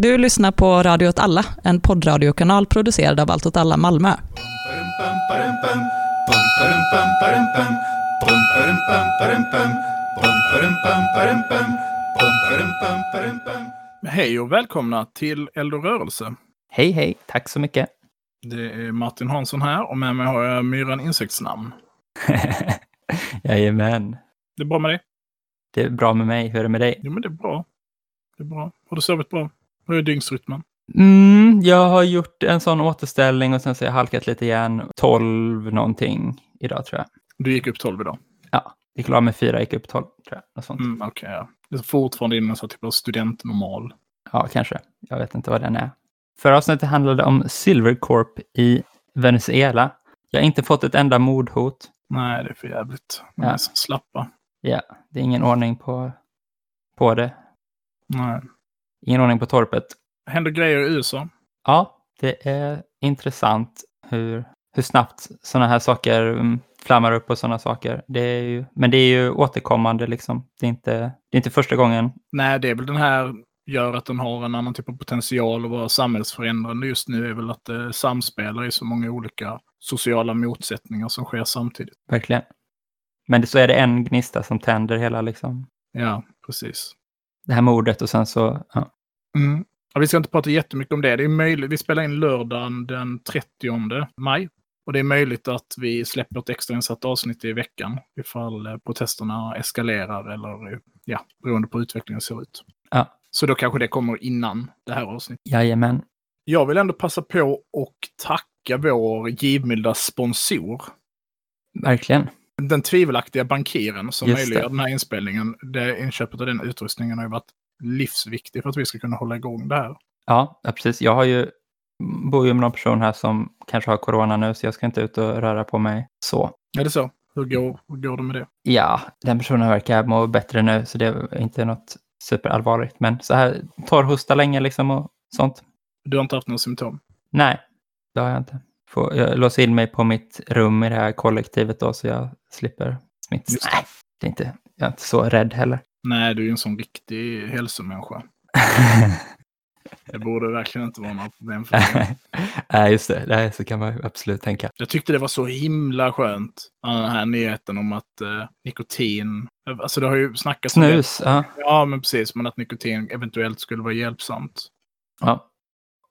Du lyssnar på Radio åt alla, en poddradiokanal producerad av Allt åt alla Malmö. Hej och välkomna till Eld och rörelse. Hej, hej. Tack så mycket. Det är Martin Hansson här och med mig har jag Myran Insektsnamn. Jajamän. Det är bra med dig? Det är bra med mig. Hur är det med dig? Jo, men det är bra. Det är bra. Har du sovit bra? Hur är dygnsrytmen? Mm, jag har gjort en sån återställning och sen så har jag halkat lite igen. 12 någonting idag tror jag. Du gick upp 12 idag? Ja, gick la med fyra, gick upp 12 tror jag. Sånt. Mm, Okej, okay, ja. Det är fortfarande inne så typ av studentnormal. Ja, kanske. Jag vet inte vad den är. Förra avsnittet handlade om Silvercorp i Venezuela. Jag har inte fått ett enda mordhot. Nej, det är för jävligt. De Ja. är så slappa. Ja, det är ingen ordning på, på det. Nej. Ingen ordning på torpet. Händer grejer i USA. Ja, det är intressant hur, hur snabbt sådana här saker mm, flammar upp och sådana saker. Det är ju, men det är ju återkommande liksom. Det är, inte, det är inte första gången. Nej, det är väl den här gör att den har en annan typ av potential att vara samhällsförändrande just nu är väl att det samspelar i så många olika sociala motsättningar som sker samtidigt. Verkligen. Men det, så är det en gnista som tänder hela liksom, Ja, precis. det här mordet och sen så, ja. Mm. Ja, vi ska inte prata jättemycket om det. Det är möjligt. Vi spelar in lördagen den 30 maj. Och det är möjligt att vi släpper ett extrainsatt avsnitt i veckan ifall eh, protesterna eskalerar eller ja, beroende på hur utvecklingen ser ut. Ja. Så då kanske det kommer innan det här avsnittet. Jajamän. Jag vill ändå passa på och tacka vår givmilda sponsor. Verkligen. Den tvivelaktiga bankiren som Just möjliggör det. den här inspelningen. Det inköpet av den utrustningen har ju varit livsviktig för att vi ska kunna hålla igång det här. Ja, precis. Jag har ju, bor ju med någon person här som kanske har corona nu, så jag ska inte ut och röra på mig så. Är det så? Hur går, hur går det med det? Ja, den personen verkar må bättre nu, så det är inte något superallvarligt. Men så här torrhosta länge liksom och sånt. Du har inte haft några symptom? Nej, det har jag inte. Får, jag låser in mig på mitt rum i det här kollektivet då, så jag slipper smitt. Nej, det är inte, jag är inte så rädd heller. Nej, du är ju en sån riktig hälsomänniska. Det borde verkligen inte vara några problem för dig. Nej, just det. Nej, så kan man absolut tänka. Jag tyckte det var så himla skönt, den här nyheten om att eh, nikotin... Alltså det har ju snackats om det. Snus, ja. Ja, men precis. Men att nikotin eventuellt skulle vara hjälpsamt. ja.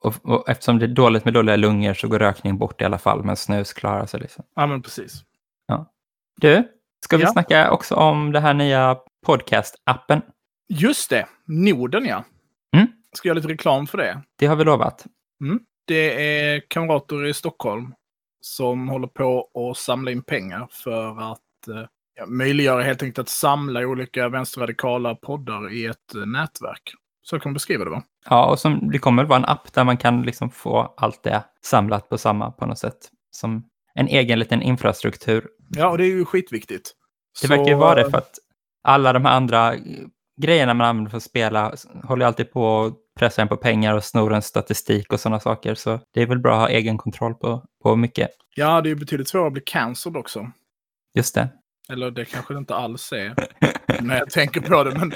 Och, och eftersom det är dåligt med dåliga lungor så går rökning bort i alla fall, men snus klarar sig. Liksom. Ja, men precis. Du, ska vi Ja. snacka också om det här nya podcast-appen? Just det, Norden ja. Mm. Ska jag göra lite reklam för det? Det har vi lovat. Det är kamrater i Stockholm som håller på att samla in pengar för att eh, ja, möjliggöra helt enkelt att samla olika vänsterradikala poddar i ett eh, nätverk. Så kan man beskriva det va? Ja, och som, det kommer vara en app där man kan liksom få allt det samlat på samma på något sätt. Som en egen liten infrastruktur. Ja, och det är ju skitviktigt. Det verkar ju vara det för att alla de här andra grejerna man använder för att spela håller ju alltid på att pressa en på pengar och snor en statistik och sådana saker. Så det är väl bra att ha egen kontroll på, på mycket. Ja, det är ju betydligt svårare att bli cancelled också. Just det. Eller det kanske det inte alls är när jag tänker på det. Men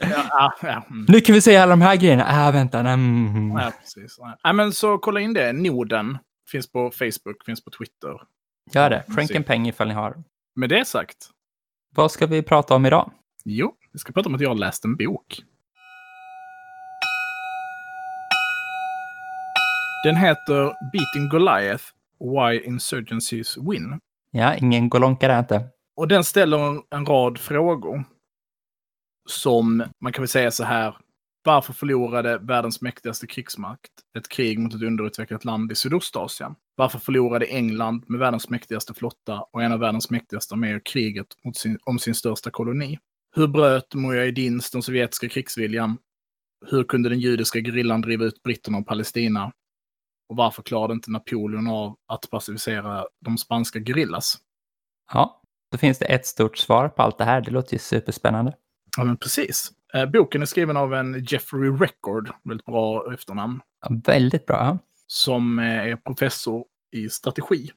ja, ja, ja. Mm. Nu kan vi säga alla de här grejerna. Ah, vänta. nej, Mm. ja precis. Nej, men så kolla in det. Norden finns på Facebook, finns på Twitter. Gör det. Skänk en peng ifall ni har. Med det sagt, Vad ska vi prata om idag? jo, vi ska prata om att jag har läst en bok. Den heter Beating Goliath, Why Insurgencies Win. Ja, ingen golonka där inte. Och den ställer en, en rad frågor. Som man kan väl säga så här. Varför förlorade världens mäktigaste krigsmakt ett krig mot ett underutvecklat land i Sydostasien? Varför förlorade England med världens mäktigaste flotta och en av världens mäktigaste arméer kriget sin, om sin största koloni? Hur bröt Mujahedins den sovjetiska krigsviljan? Hur kunde den judiska gerillan driva ut britterna och Palestina? Och varför klarade inte Napoleon av att pacificera de spanska gerillas? Ja, då finns det ett stort svar på allt det här. Det låter ju superspännande. Ja, men precis. Eh, boken är skriven av en Jeffrey Record, väldigt bra efternamn, Ja, väldigt bra. Som eh, är professor i strategi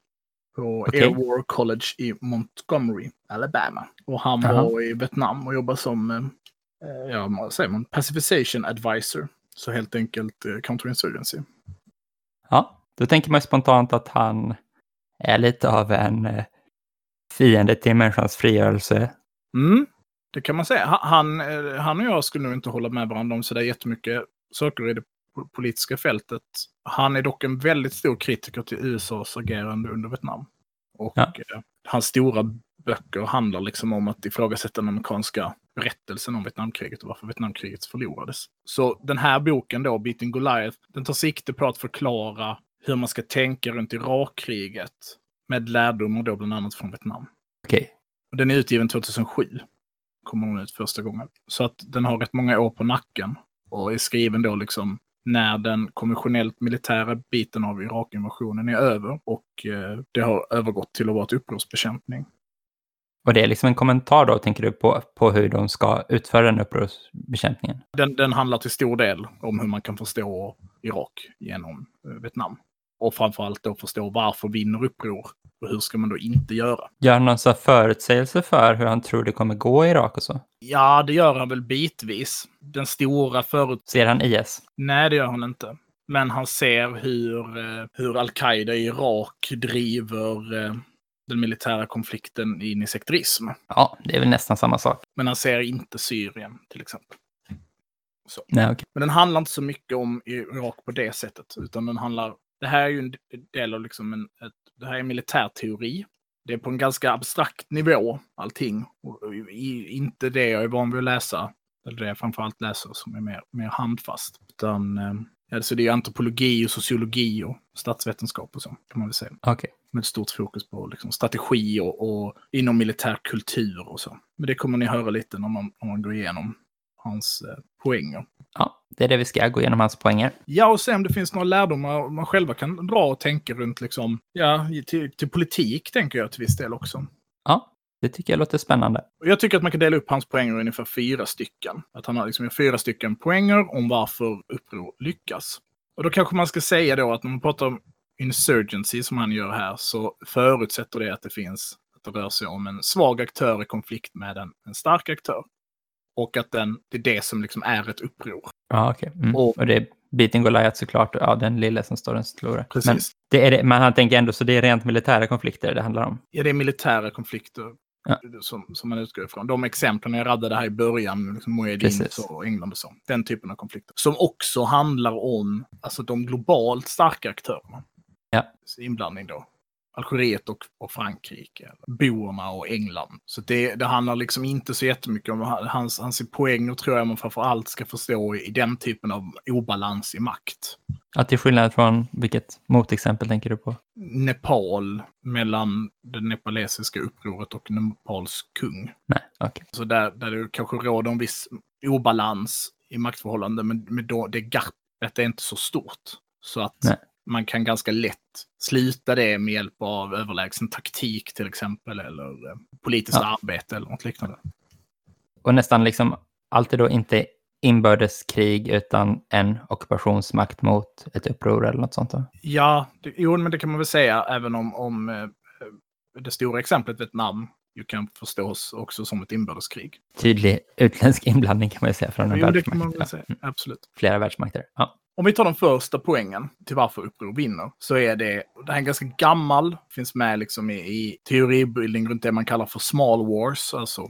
på Okej. Air War College i Montgomery, Alabama. Och han var i Vietnam och jobbade som, eh, ja, vad säger man, pacification advisor Så helt enkelt eh, counterinsurgency. Ja, då tänker man spontant att han är lite av en eh, fiende till människans frigörelse. Mm, det kan man säga. Ha- Han, eh, han och jag skulle nog inte hålla med varandra om sådär jättemycket saker i det politiska fältet. Han är dock en väldigt stor kritiker till USAs agerande under Vietnam. Och Ja. eh, hans stora böcker handlar liksom om att ifrågasätta den amerikanska berättelsen om Vietnamkriget och varför Vietnamkriget förlorades. Så den här boken då, Beating Goliath, den tar sikte på att förklara hur man ska tänka runt Irakkriget med lärdomar då bland annat från Vietnam. Okej, Och Den är utgiven 2007. Kommer den ut första gången. Så att den har rätt många år på nacken. Och är skriven då liksom när den konventionellt militära biten av Irakinvasionen är över. Och eh, det har övergått till att vara ett upprorsbekämpning. och det är liksom en kommentar då, tänker du, på, på hur de ska utföra den upprorsbekämpningen? Den, den handlar till stor del om hur man kan förstå Irak genom eh, Vietnam. Och framförallt då förstå varför vinner uppror och hur ska man då inte göra. Gör han någon förutsägelse för hur han tror det kommer gå i Irak och så? Ja, det gör han väl bitvis. Den stora förut Ser han IS? Nej, det gör han inte. Men han ser hur, eh, hur al-Qaida i Irak driver eh, den militära konflikten in i sekterism. Ja, det är väl nästan samma sak. Men han ser inte Syrien, till exempel. Nej, okej. Men den handlar inte så mycket om Irak på det sättet, utan den handlar... Det här är ju en del av liksom en... Ett, det här är militärteori. Det är på en ganska abstrakt nivå, allting. Och i, inte det jag är van vid att läsa, eller det jag framförallt läser som är mer, mer handfast. Utan, eh, alltså det är antropologi och sociologi och statsvetenskap och så, kan man väl säga. Okej. Med ett stort fokus på liksom, strategi och, och inom militär kultur och så. Men det kommer ni höra lite när man, när man går igenom hans eh, poänger. Ja, det är det vi ska gå igenom hans poänger. Ja, och se om det finns några lärdomar man själva kan dra och tänka runt liksom, ja, till, till politik tänker jag till viss del också. Ja, det tycker jag låter spännande. Jag tycker att man kan dela upp hans poänger i ungefär fyra stycken. Att han har liksom fyra stycken poänger om varför uppror lyckas. Och då kanske man ska säga då att när man pratar om insurgency som han gör här så förutsätter det att det finns, att det rör sig om en svag aktör i konflikt med en, en stark aktör. Och att den, det är det som liksom är ett uppror. Ja, okej. Mm. Och- Och, det är Beating Goliath såklart, ja, den lilla som står den förlorar. Precis. Men, det är det, men han tänker ändå så det är rent militära konflikter det handlar om. Ja, det är militära konflikter Ja. som, som man utgår ifrån. De exemplen jag raddade här i början, liksom Mujahedin och England och så. Den typen av konflikter. Som också handlar om alltså, de globalt starka aktörerna. Ja. Inblandning då. Algeriet och, och Frankrike, boerna och England. Så det, det handlar liksom inte så jättemycket om hans, hans poäng, och tror jag man framför allt ska förstå i, i den typen av obalans i makt. Ja, till skillnad från vilket motexempel tänker du på? Nepal mellan det nepalesiska upproret och Nepals kung. Nej, okej. Så där, där det kanske råder en viss obalans i maktförhållande, men, men då, det gapet är inte så stort. Så att Nej. Man kan ganska lätt sluta det med hjälp av överlägsen taktik till exempel, eller eh, politiskt Ja. arbete eller något liknande. Och nästan liksom alltid då inte inbördeskrig utan en ockupationsmakt mot ett uppror eller något sånt. Då. Ja, det, jo, men det kan man väl säga även om, om eh, det stora exemplet Vietnam ju kan förstås också som ett inbördeskrig. Tydlig utländsk inblandning kan man ju säga från en Jo, det kan man världsmakt. säga. Absolut. flera världsmakter. Ja. Om vi tar den första poängen till varför uppror vinner, så är det, det här är ganska gammal, finns med liksom i, i teoribildning runt det man kallar för small wars, alltså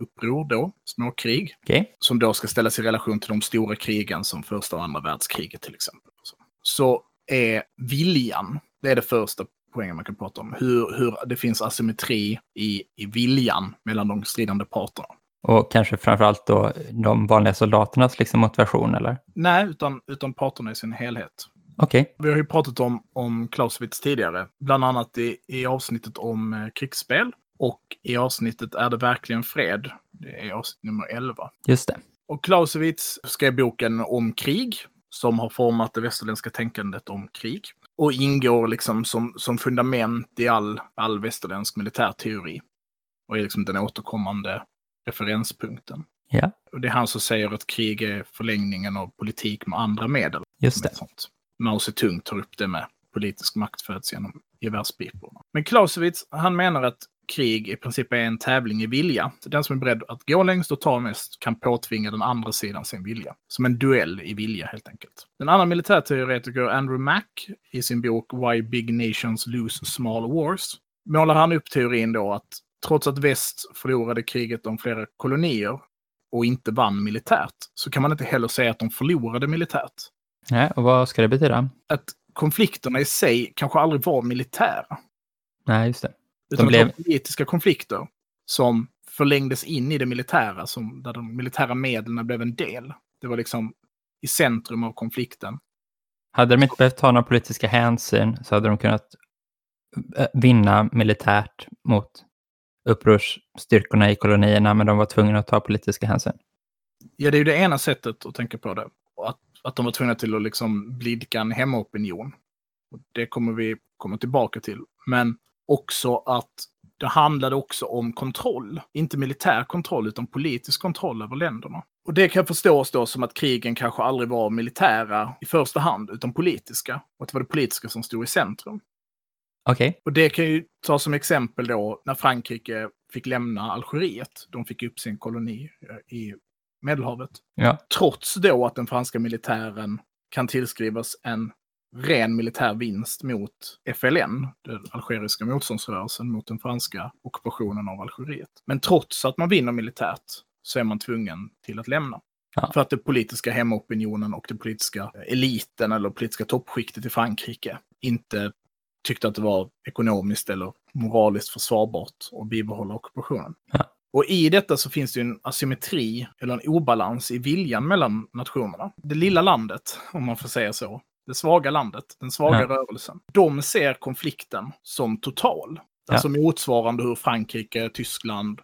uppror då, småkrig, Okej, som då ska ställas i relation till de stora krigen som första och andra världskriget till exempel. Så, så är viljan, det är det första poängen man kan prata om, hur, hur det finns asymmetri i, i viljan mellan de stridande parterna. Och kanske framförallt då de vanliga soldaternas liksom motivation eller? Nej, utan, utan parterna i sin helhet. Okej, Vi har ju pratat om, om Clausewitz tidigare, bland annat i, i avsnittet om eh, krigsspel och i avsnittet Är det verkligen fred? Det är avsnitt nummer 11. just det. Och Clausewitz skrev boken om krig som har format det västerländska tänkandet om krig och ingår liksom som, som fundament i all, all västerländsk militärteori och är liksom den återkommande referenspunkten. Ja, Och det är han som säger att krig är förlängningen av politik med andra medel. just det. sånt. Mao Zedong tar upp det med politisk makt föds genom gevärspiporna. Men Clausewitz, han menar att krig i princip är en tävling i vilja. Den som är beredd att gå längst och ta mest kan påtvinga den andra sidan sin vilja. Som en duell i vilja helt enkelt. Den andra militärteoretiker Andrew Mack i sin bok Why Big Nations Lose Small Wars målar han upp teorin då att trots att väst förlorade kriget om flera kolonier och inte vann militärt så kan man inte heller säga att de förlorade militärt. Nej, och vad ska det betyda? Att konflikterna i sig kanske aldrig var militära. Nej, just det. Utan blev- politiska konflikter som förlängdes in i det militära, som, där de militära medlen blev en del. Det var liksom i centrum av konflikten. Hade de inte behövt ta några politiska hänsyn så hade de kunnat eh, vinna militärt mot upprorsstyrkorna i kolonierna, men de var tvungna att ta politiska hänsyn. Ja, det är ju det ena sättet att tänka på det. Att, att de var tvungna till att liksom blidka en hemmaopinion. Det kommer vi komma tillbaka till. Men också att det handlade också om kontroll. Inte militär kontroll, utan politisk kontroll över länderna. Och det kan förstås då som att krigen kanske aldrig var militära i första hand, utan politiska. Och att det var det politiska som stod i centrum. Okej, Och det kan ju ta som exempel då när Frankrike fick lämna Algeriet. De fick upp sin koloni eh, i Medelhavet. ja. Trots då att den franska militären kan tillskrivas en ren militär vinst mot FLN, den algeriska motståndsrörelsen mot den franska ockupationen av Algeriet. Men trots att man vinner militärt så är man tvungen till att lämna. Ja. För att den politiska hemmaopinionen och den politiska eliten eller politiska toppskiktet i Frankrike inte tyckte att det var ekonomiskt eller moraliskt försvarbart att bibehålla ockupationen. Ja. Och i detta så finns det ju en asymmetri eller en obalans i viljan mellan nationerna. Det lilla landet, om man får säga så, det svaga landet, den svaga Ja. rörelsen, de ser konflikten som total. Ja. Alltså motsvarande hur Frankrike, Tyskland,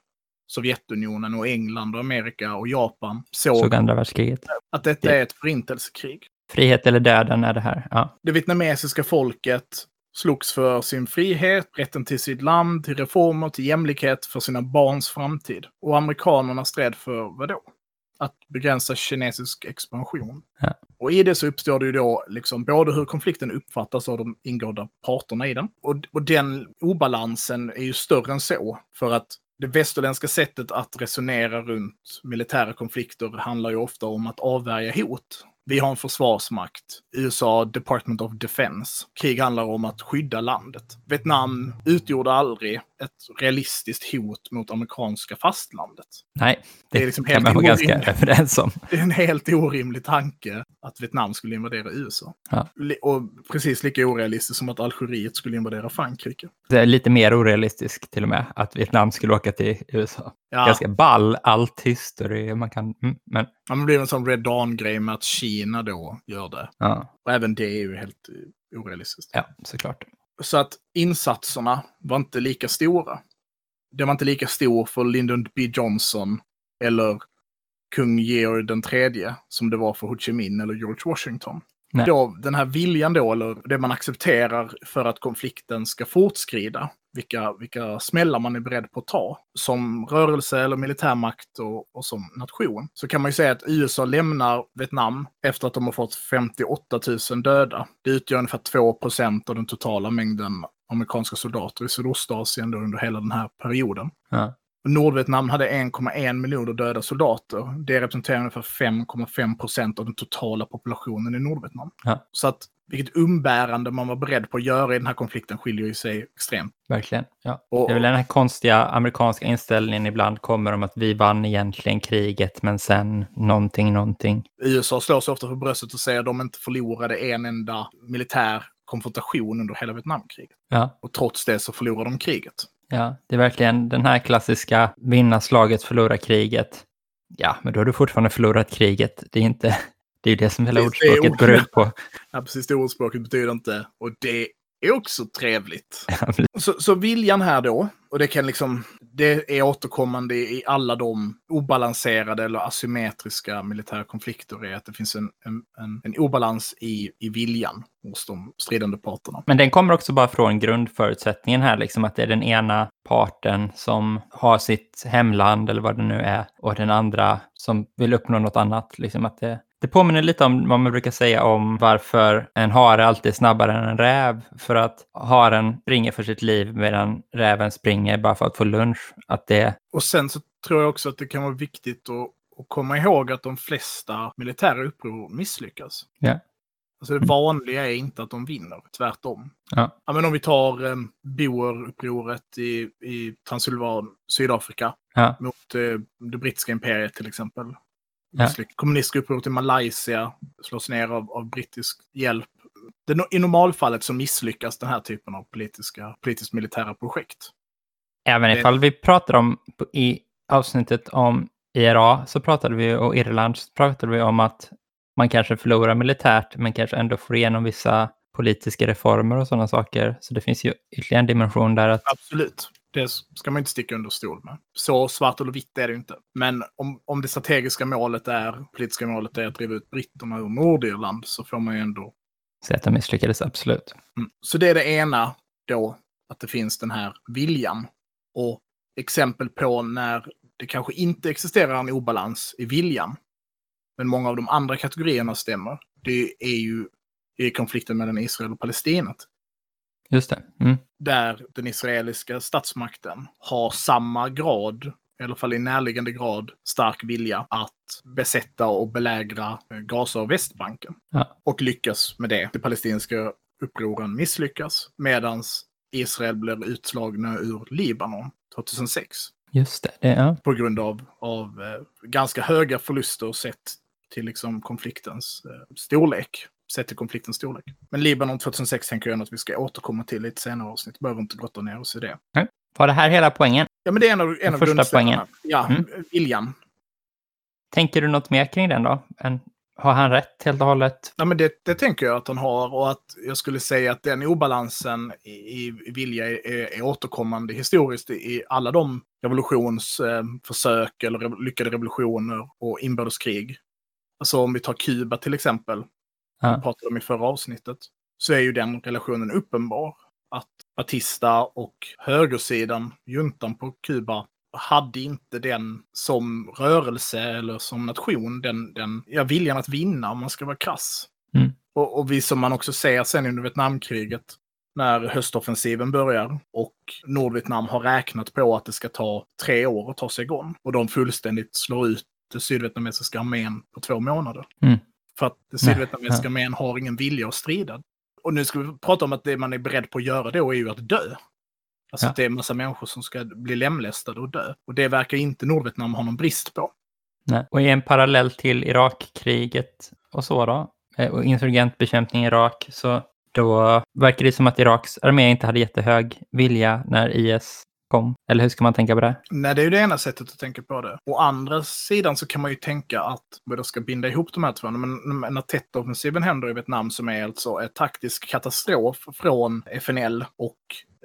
Sovjetunionen och England och Amerika och Japan såg Såg andra världskriget. att detta är ett förintelsekrig. Frihet eller döden är det här. Ja, Det vietnamesiska folket slogs för sin frihet, rätten till sitt land, till reformer, till jämlikhet, för sina barns framtid. Och amerikanerna stred för vad då? Att begränsa kinesisk expansion. Ja. Och i det så uppstår det ju då liksom både hur konflikten uppfattas av de ingående parterna i den. Och, och den obalansen är ju större än så. För att det västerländska sättet att resonera runt militära konflikter handlar ju ofta om att avvärja hot. Vi har en försvarsmakt. USA Department of Defense. Krig handlar om att skydda landet. Vietnam utgjorde aldrig ett realistiskt hot mot amerikanska fastlandet. nej, det, Det är liksom kan man vara ganska överens om. Det är en helt orimlig tanke att Vietnam skulle invadera USA. Ja. Och precis lika orealistiskt som att Algeriet skulle invadera Frankrike. Det är lite mer orealistiskt till och med, att Vietnam skulle åka till USA. Ja, Ganska ball, allt history man kan... Mm, men ja, men det blir en sån Red Dawn-grej med att Kina då gör det. ja, Och även det är ju helt orealistiskt. ja, såklart. Så att insatserna var inte lika stora. Det var inte lika stor för Lyndon B. Johnson eller kung Georg den tredje som det var för Ho Chi Minh eller George Washington. Nej. Då, den här viljan då, eller det man accepterar för att konflikten ska fortskrida, vilka, vilka smällar man är beredd på att ta som rörelse eller militärmakt och, och som nation, så kan man ju säga att USA lämnar Vietnam efter att de har fått 58 000 döda. Det utgör ungefär 2% av den totala mängden amerikanska soldater i Sydostasien under hela den här perioden. Ja. Nordvietnam hade 1,1 miljoner döda soldater. Det representerar ungefär 5,5 procent av den totala populationen i Nordvietnam. Ja. Så att vilket umbärande man var beredd på att göra i den här konflikten skiljer ju sig extremt. Verkligen. Ja. Och, Det är väl den här konstiga amerikanska inställningen ibland kommer om att vi vann egentligen kriget, men sen någonting, någonting. USA slår sig ofta för bröstet och säger att de inte förlorade en enda militär konfrontation under hela Vietnamkriget. Ja. Och trots det så förlorar de kriget. Ja, det är verkligen den här klassiska vinna slaget, förlora kriget. Ja, men då har du fortfarande förlorat kriget. Det är inte... Det är ju det som hela är ordspråket går ut på. Ja, precis, det ordspråket betyder inte. Och det är också trevligt. Så, så viljan här då, och det kan liksom, det är återkommande i alla de obalanserade eller asymmetriska militära konflikter, är att det finns en, en, en, en obalans i, i viljan hos de stridande parterna. Men den kommer också bara från grundförutsättningen här, liksom att det är den ena parten som har sitt hemland eller vad det nu är och den andra som vill uppnå något annat. Liksom att det, Det påminner lite om vad man brukar säga om varför en hare alltid är snabbare än en räv. För att haren springer för sitt liv medan räven springer bara för att få lunch. Att det... Och sen så tror jag också att det kan vara viktigt att, att komma ihåg att de flesta militära uppror misslyckas. Ja. Alltså det vanliga är inte att de vinner, tvärtom. Ja. Ja, men om vi tar eh, Boerupproret i, i Transylvan, Sydafrika, Ja. mot eh, det brittiska imperiet till exempel. Ja. Misslyck- Kommunistiska upproret i Malaysia slås ner av, av brittisk hjälp. Det, I normalfallet så misslyckas den här typen av politiska, politiskt militära projekt. Även ifall vi pratar om i avsnittet om IRA så pratade vi och Irland så pratade vi om att man kanske förlorar militärt men kanske ändå får igenom vissa politiska reformer och sådana saker. Så det finns ju ytterligare en dimension där att Absolut. Det ska man inte sticka under stol med. Så svart eller vitt är det inte. Men om, om det strategiska målet är, politiska målet är att driva ut britterna ur Nordirland så får man ju ändå... säga att de misslyckades, absolut. Mm. Så det är det ena då, att det finns den här viljan. Och exempel på när det kanske inte existerar en obalans i viljan. Men många av de andra kategorierna stämmer. Det är ju i konflikten mellan Israel och Palestina. Just det. Mm. där den israeliska statsmakten har samma grad, i alla fall i närliggande grad, stark vilja att besätta och belägra eh, Gaza och Västbanken. Ja. Och lyckas med det. De palestinska upproren misslyckas medan Israel blir utslagna ur Libanon 2006 Just det. det ja. på grund av, av eh, ganska höga förluster sett till liksom konfliktens eh, storlek. Sett till konfliktens storlek. Men Libanon 2006 tänker jag att vi ska återkomma till ett senare avsnitt. Behöver inte grotta ner oss i det. Var det här hela poängen? Ja, men det är en av, en av första poängen. Ja, Mm. viljan. Tänker du något mer kring den då? En, har han rätt helt och hållet? Ja, men det, det tänker jag att han har och att jag skulle säga att den obalansen i, i vilja är, är, återkommande historiskt i alla de revolutionsförsök eller rev- lyckade revolutioner och inbördeskrig. Alltså om vi tar Kuba till exempel, Ja. vi pratade om i förra avsnittet, så är ju den relationen uppenbar. Att Batista och högersidan, juntan på Kuba, hade inte den som rörelse eller som nation, den, den ja, viljan att vinna om man ska vara krass. Mm. Och, och vi som man också ser sen under Vietnamkriget, när höstoffensiven börjar och Nordvietnam har räknat på att det ska ta tre år att ta sig igång. Och de fullständigt slår ut den sydvietnamesiska armén på två månader. Mm. För att sydvietnamesiska armén har ingen vilja att strida. Och nu ska vi prata om att det man är beredd på att göra då är ju att dö. Alltså Ja. det är en massa människor som ska bli lemlästade och dö. Och det verkar inte Nordvietnam ha någon brist på. Nej. Och i en parallell till Irakkriget och så då, eh, och insurgentbekämpning i Irak, så då verkar det som att Iraks armé inte hade jättehög vilja när IS kom. Eller hur ska man tänka på det? Nej, det är ju det ena sättet att tänka på det. Å andra sidan så kan man ju tänka att då ska binda ihop de här två. Men men när Tet-offensiven händer i Vietnam som är alltså en taktisk katastrof från FNL och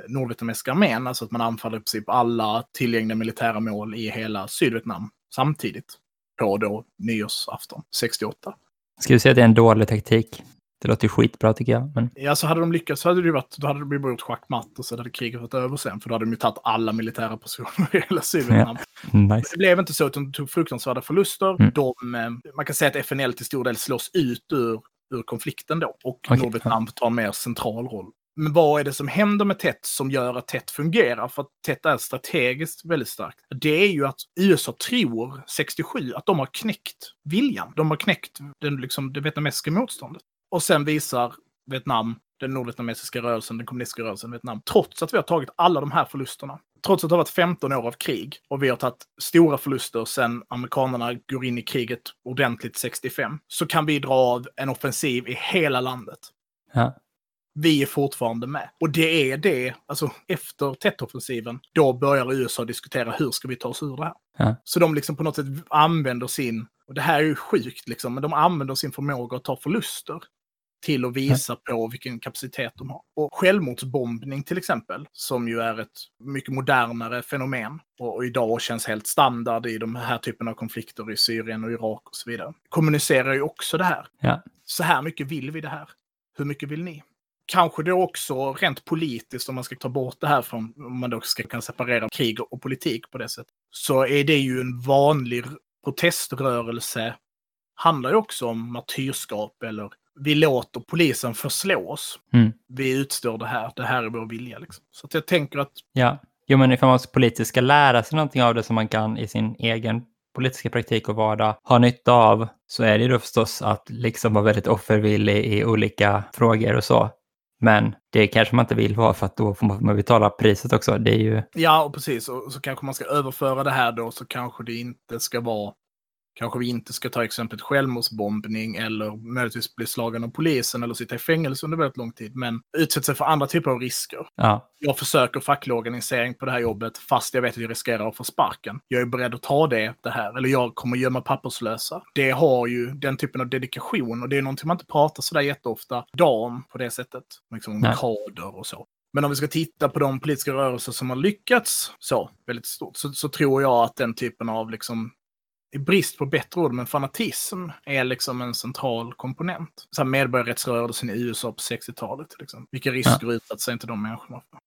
Nordvietnamesiska armén, alltså att man anfaller i princip alla tillgängliga militära mål i hela Sydvietnam samtidigt på då nyårsafton 68. Ska vi säga att det är en dålig taktik? Det låter ju skitbra tycker jag. Men Ja, så hade de lyckats så hade det ju varit, då hade det blivit schackmatt och så hade kriget varit över sen, för då hade de ju tagit alla militära positioner i hela Sydvietnam. nice. Det blev inte så, utan de tog fruktansvärda förluster. Mm. De, eh, man kan säga att FNL till stor del slås ut ur, ur konflikten då. Och Okej, Nordvietnam tar en mer central roll. Men vad är det som händer med TET som gör att TET fungerar? För att TET är strategiskt väldigt starkt. Det är ju att USA tror, 67, att de har knäckt viljan. De har knäckt den, liksom, det vietnamesiska motståndet. Och sen visar Vietnam, den nordvietnamesiska rörelsen, den kommunistiska rörelsen Vietnam, trots att vi har tagit alla de här förlusterna, trots att det har varit 15 år av krig och vi har tagit stora förluster sen amerikanerna går in i kriget ordentligt 65, så kan vi dra av en offensiv i hela landet. Ja. Vi är fortfarande med. Och det är det, alltså efter Tet-offensiven, då börjar USA diskutera hur ska vi ta oss ur det här. Ja. Så de liksom på något sätt använder sin, och det här är ju sjukt liksom, men de använder sin förmåga att ta förluster till att visa på vilken kapacitet de har. Och självmordsbombning till exempel, som ju är ett mycket modernare fenomen och, och idag känns helt standard i de här typen av konflikter i Syrien och Irak och så vidare, kommunicerar ju också det här. Ja. Så här mycket vill vi det här. Hur mycket vill ni? Kanske då också rent politiskt, om man ska ta bort det här från, om man då ska kunna separera krig och politik på det sättet, så är det ju en vanlig proteströrelse handlar ju också om martyrskap eller vi låter polisen förslå oss. Mm. Vi utstår det här, det här är vår vilja. Liksom. Så att jag tänker att Ja, jo men ifall man som politisk ska lära sig någonting av det som man kan i sin egen politiska praktik och vardag ha nytta av så är det ju då förstås att liksom vara väldigt offervillig i olika frågor och så. Men det kanske man inte vill vara för att då får man betala priset också. Det är ju, Ja, och precis. Och så kanske man ska överföra det här då, så kanske det inte ska vara... Kanske vi inte ska ta exemplet självmordsbombning eller möjligtvis bli slagen av polisen eller sitta i fängelse under väldigt lång tid, men utsätta sig för andra typer av risker. ja, Jag försöker facklig organisering på det här jobbet fast jag vet att jag riskerar att få sparken. Jag är beredd att ta det, det här, eller jag kommer gömma papperslösa. Det har ju den typen av dedikation och det är någonting man inte pratar sådär jätteofta idag om på det sättet. Liksom om Nej. kader och så. Men om vi ska titta på de politiska rörelser som har lyckats så väldigt stort så, så tror jag att den typen av liksom i brist på bättre ord, men fanatism är liksom en central komponent. Så här medborgarrättsrörelsen i USA på 60-talet till exempel. Vilka risker utsatte sig inte de människorna för?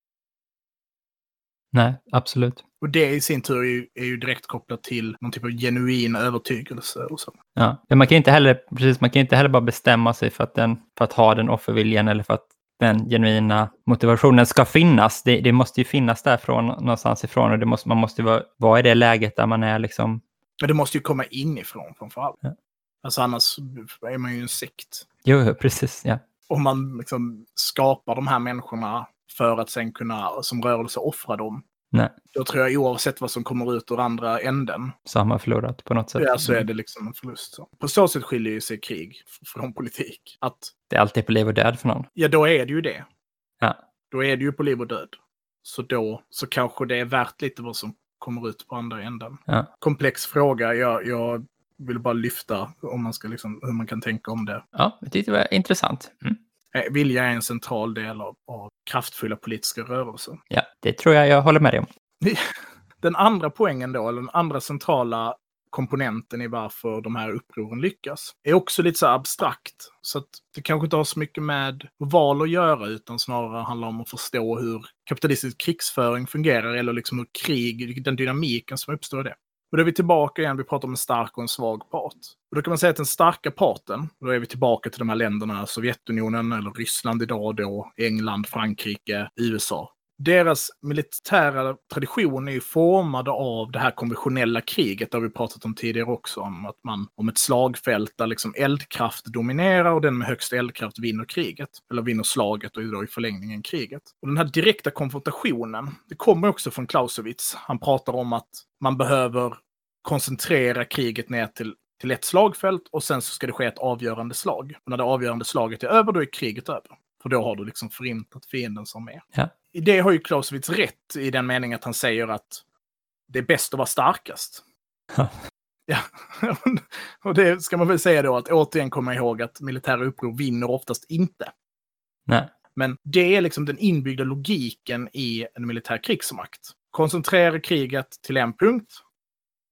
nej, absolut. Och det i sin tur är ju, är ju direkt kopplat till någon typ av genuin övertygelse och så. Ja. Men man kan inte heller, precis, man kan inte heller bara bestämma sig för att, den, för att ha den offerviljan eller för att den genuina motivationen ska finnas. Det, det måste ju finnas därifrån någonstans ifrån och det måste, man måste vara, vara i det läget där man är liksom, Men det måste ju komma inifrån framför allt. Ja. Alltså annars är man ju en sekt. jo, precis, ja. Om man liksom skapar de här människorna för att sen kunna som rörelse offra dem. Nej. Då tror jag oavsett vad som kommer ut ur andra änden, Så har man förlorat på något sätt. ja, så är det liksom en förlust. Så. På så sätt skiljer ju sig krig från politik. Att, Det är alltid på liv och död för någon. ja då är det ju det. Ja. Då är det ju på liv och död. Så då så kanske det är värt lite vad som kommer ut på andra änden. Ja. Komplex fråga. Jag, jag vill bara lyfta om man ska liksom, hur man kan tänka om det. Ja, jag tyckte det var intressant. Mm. Eh, Vilja är en central del av, av kraftfulla politiska rörelser. Ja, det tror jag jag håller med dig om. Den andra poängen då, eller den andra centrala komponenten i varför de här upproren lyckas, är också lite så abstrakt. Så att det kanske inte har så mycket med val att göra, utan snarare handlar om att förstå hur kapitalistisk krigsföring fungerar, eller liksom hur krig, den dynamiken som uppstår i det. Och då är vi tillbaka igen, vi pratar om en stark och en svag part. Och då kan man säga att den starka parten, då är vi tillbaka till de här länderna, Sovjetunionen eller Ryssland idag då, England, Frankrike, USA. Deras militära tradition är ju formade av det här konventionella kriget, det har vi pratat om tidigare också, om att man, om ett slagfält där liksom eldkraft dominerar och den med högst eldkraft vinner kriget. Eller vinner slaget och då i förlängningen kriget. Och den här direkta konfrontationen, det kommer också från Clausewitz. Han pratar om att man behöver koncentrera kriget ner till till ett slagfält och sen så ska det ske ett avgörande slag. Och när det avgörande slaget är över, då är kriget över. För då har du liksom förintat fienden som är. Ja. I det har ju Clausewitz rätt i den meningen att han säger att det är bäst att vara starkast. Ja. Ja, och det ska man väl säga då att återigen komma ihåg att militära uppror vinner oftast inte. Nej. Men det är liksom den inbyggda logiken i en militär krigsmakt. Koncentrera kriget till en punkt,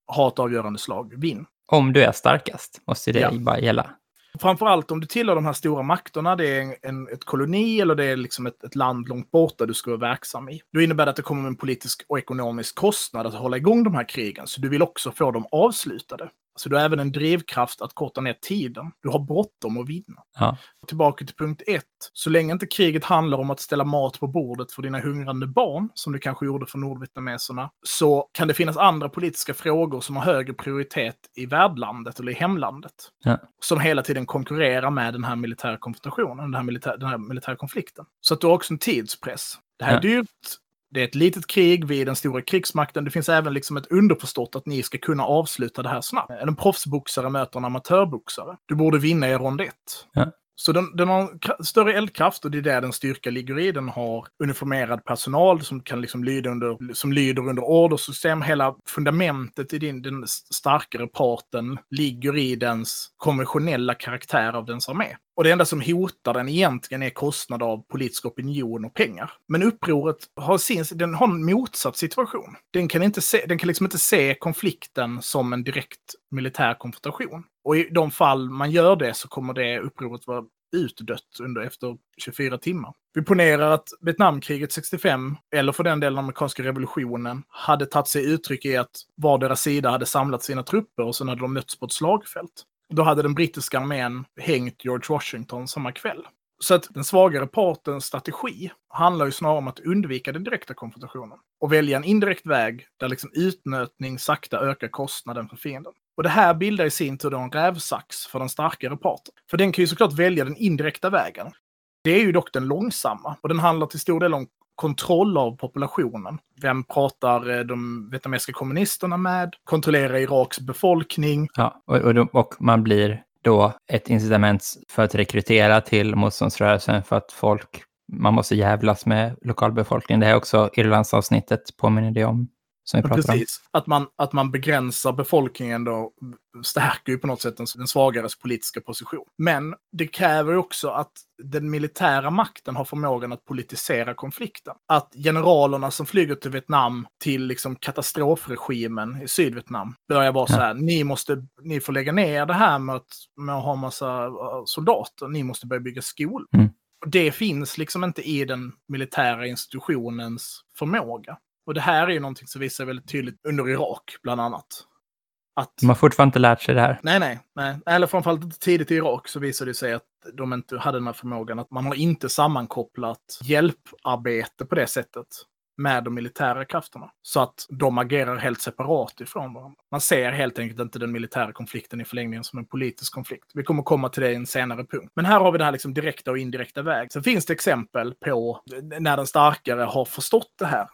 ha ett avgörande slag, vinn. Om du är starkast måste det Ja. bara gälla. Framförallt om du tillhör de här stora makterna, det är en, en, ett koloni eller det är liksom ett, ett land långt borta du ska vara verksam i. Då innebär det att det kommer en politisk och ekonomisk kostnad att hålla igång de här krigen, så du vill också få dem avslutade. Så du har även en drivkraft att korta ner tiden. Du har bråttom att vinna. Ja. Tillbaka till punkt ett. Så länge inte kriget handlar om att ställa mat på bordet för dina hungrande barn, som det kanske gjorde för nordvietnameserna, så kan det finnas andra politiska frågor som har högre prioritet i värdlandet eller i hemlandet. Ja. Som hela tiden konkurrerar med den här militära konfrontationen, den här, militär, den här militära konflikten. Så att du har också en tidspress. Det här är Ja. dyrt, det är ett litet krig, vi är den stora krigsmakten. Det finns även liksom ett underförstått att ni ska kunna avsluta det här snabbt. En proffsboxare möter en amatörboxare. Du borde vinna i rond ett. Ja. Så den, den har större eldkraft och det är där den styrka ligger i. Den har uniformerad personal som kan liksom lyda under, som lyder under ordersystem. Hela fundamentet i din, den starkare parten ligger i dens konventionella karaktär av dens armé. Och det enda som hotar den egentligen är kostnad av politisk opinion och pengar. Men upproret har, sin, den har en motsatt situation. Den kan, inte se, den kan liksom inte se konflikten som en direkt militär konfrontation. Och i de fall man gör det så kommer det upproret vara utdött under efter 24 timmar. Vi ponerar att Vietnamkriget 65, eller för den delen amerikanska revolutionen, hade tagit sig uttryck i att vardera sida hade samlat sina trupper och sen hade de mötts på ett slagfält. Då hade den brittiska armén hängt George Washington samma kväll. Så att den svagare partens strategi handlar ju snarare om att undvika den direkta konfrontationen och välja en indirekt väg där liksom utnötning sakta ökar kostnaden för fienden. Och det här bildar i sin tur då en rävsax för den starkare parten. För den kan ju såklart välja den indirekta vägen. Det är ju dock den långsamma och den handlar till stor del om kontroll av populationen. Vem pratar eh, de vietnamesiska kommunisterna med? Kontrollera Iraks befolkning. Ja, och, och, och man blir då ett incitament för att rekrytera till motståndsrörelsen för att folk, man måste jävlas med lokalbefolkningen. Det här är också Irlandsavsnittet påminner det om. Som vi pratar Precis. Om. Att, man, att man begränsar befolkningen då stärker ju på något sätt den, den svagares politiska position. Men det kräver ju också att den militära makten har förmågan att politisera konflikten. Att generalerna som flyger till Vietnam till liksom katastrofregimen i Sydvietnam börjar vara ja. så här, ni måste, ni får lägga ner det här med att, med att ha massa äh, soldater, ni måste börja bygga skolor. Mm. Det finns liksom inte i den militära institutionens förmåga. Och det här är ju någonting som visar väldigt tydligt under Irak, bland annat. Att... De har fortfarande inte lärt sig det här. Nej, nej. nej. Eller framförallt tidigt i Irak så visade det sig att de inte hade den här förmågan. Att man har inte sammankopplat hjälparbete på det sättet med de militära krafterna. Så att de agerar helt separat ifrån varandra. Man ser helt enkelt inte den militära konflikten i förlängningen som en politisk konflikt. Vi kommer komma till det i en senare punkt. Men här har vi det här liksom direkta och indirekta väg. Sen finns det exempel på när den starkare har förstått det här.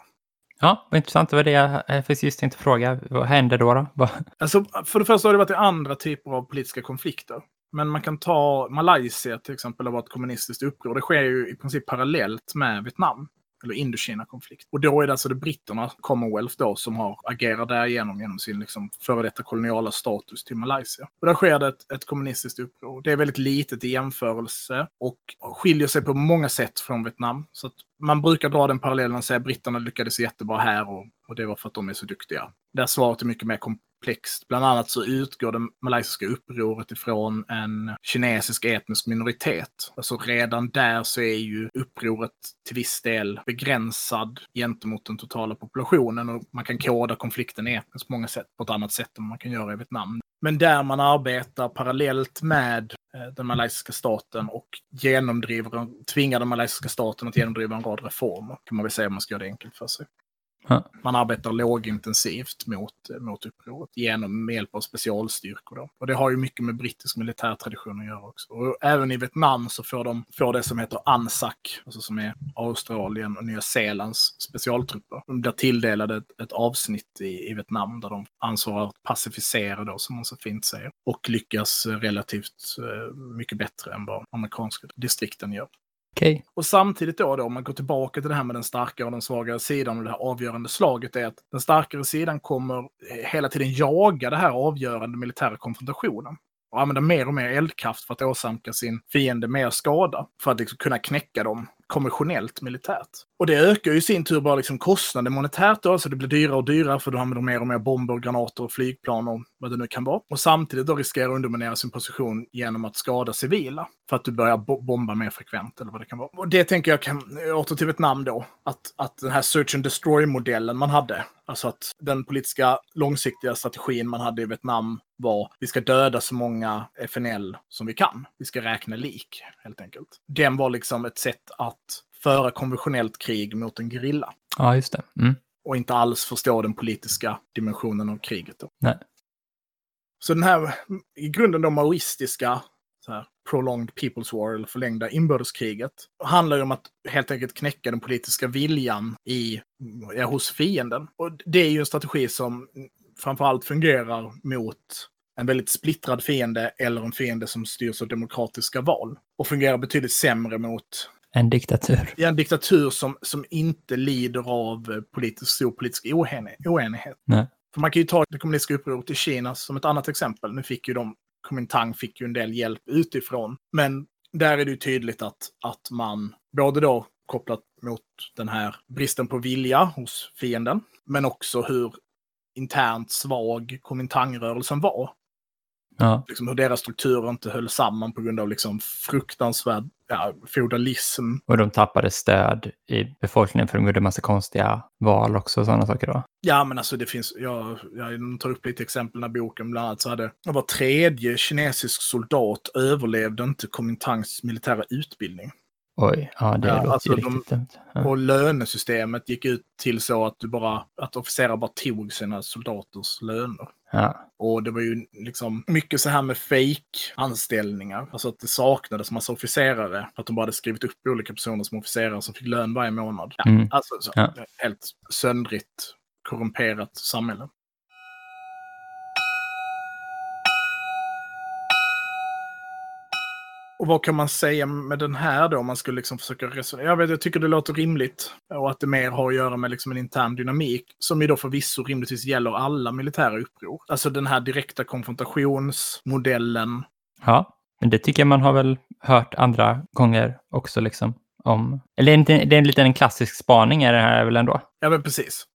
Ja, vad intressant. Det var det jag eh, precis tänkte fråga. Vad händer då? då? Alltså, för det första har det varit andra typer av politiska konflikter. Men man kan ta Malaysia till exempel, har varit kommunistiskt uppror. Det sker ju i princip parallellt med Vietnam eller Indokina-konflikt. Och då är det alltså det britterna, Commonwealth då, som har agerat därigenom genom sin liksom, före detta koloniala status till Malaysia. Och där sker det ett, ett kommunistiskt uppror. Det är väldigt litet i jämförelse och skiljer sig på många sätt från Vietnam. Så att man brukar dra den parallellen och säga att britterna lyckades jättebra här och, och det var för att de är så duktiga. Där svaret är mycket mer komplext. Bland annat så utgår det malaysiska upproret ifrån en kinesisk etnisk minoritet. Alltså redan där så är ju upproret till viss del begränsad gentemot den totala populationen och man kan koda konflikten etniskt på många sätt på ett annat sätt än man kan göra i Vietnam. Men där man arbetar parallellt med eh, den malaysiska staten och genomdriver, tvingar den malaysiska staten att genomdriva en rad reformer, kan man väl säga om man ska göra det enkelt för sig. Man arbetar lågintensivt mot, mot upproret genom med hjälp av specialstyrkor. Då. Och det har ju mycket med brittisk militärtradition att göra också. Och även i Vietnam så får de får det som heter ANSAC, alltså som är Australien och Nya Zeelands specialtrupper. De blir tilldelade ett, ett avsnitt i, i Vietnam där de ansvarar att pacificera då, som man så fint säger. Och lyckas relativt eh, mycket bättre än vad amerikanska distrikten gör. Okay. Och samtidigt då, då, om man går tillbaka till det här med den starkare och den svagare sidan och det här avgörande slaget är att den starkare sidan kommer eh, hela tiden jaga det här avgörande militära konfrontationen och använda mer och mer eldkraft för att åsamka sin fiende mer skada. För att liksom kunna knäcka dem konventionellt militärt. Och det ökar ju i sin tur bara liksom kostnaden monetärt då, så det blir dyrare och dyrare för då använder de mer och mer bomber, granater, och flygplan och vad det nu kan vara. Och samtidigt då riskerar att underminera sin position genom att skada civila. För att du börjar bomba mer frekvent eller vad det kan vara. Och det tänker jag kan, åter till Vietnam då, att, att den här search and destroy-modellen man hade, alltså att den politiska långsiktiga strategin man hade i Vietnam var vi ska döda så många FNL som vi kan. Vi ska räkna lik, helt enkelt. Den var liksom ett sätt att föra konventionellt krig mot en gerilla. Ja, just det. Mm. Och inte alls förstå den politiska dimensionen av kriget. Då. Nej. Så den här, i grunden då maoistiska så här, prolonged people's war, eller förlängda inbördeskriget, handlar ju om att helt enkelt knäcka den politiska viljan i, ja, hos fienden. Och det är ju en strategi som framförallt fungerar mot en väldigt splittrad fiende eller en fiende som styrs av demokratiska val. Och fungerar betydligt sämre mot en diktatur. Ja, en diktatur som, som inte lider av politisk, stor politisk oenighet. Nej. För man kan ju ta det kommunistiska upproret i Kina som ett annat exempel. Nu fick ju de, Kuomintang fick ju en del hjälp utifrån. Men där är det ju tydligt att, att man, både då kopplat mot den här bristen på vilja hos fienden, men också hur internt svag Kuomintang-rörelsen var. Ja. Liksom hur deras strukturer inte höll samman på grund av liksom fruktansvärd ja, feudalism. Och de tappade stöd i befolkningen för de gjorde massa konstiga val också och sådana saker då. Ja, men alltså det finns, jag, jag tar upp lite exempel i den här boken, bland annat så hade var tredje kinesisk soldat överlevde inte Kuomintangs militära utbildning. Oj, ja det Ja, låter alltså ju de- riktigt dumt. Ja. Och lönesystemet gick ut till så att du bara, att officerare bara tog sina soldaters löner. Ja. Och det var ju liksom mycket så här med fake anställningar. Alltså att det saknades massa officerare. Att de bara hade skrivit upp olika personer som officerare som fick lön varje månad. Ja, Mm. Alltså så, Ja. helt söndrigt, korrumperat samhälle. Och vad kan man säga med den här då? Om man skulle liksom försöka resonera. Jag, vet, jag tycker det låter rimligt. Och att det mer har att göra med liksom en intern dynamik. Som ju då förvisso rimligtvis gäller alla militära uppror. Alltså den här direkta konfrontationsmodellen. ja, men det tycker jag man har väl hört andra gånger också liksom. Om, eller det är en liten klassisk spaning är det här väl ändå? Ja, men precis.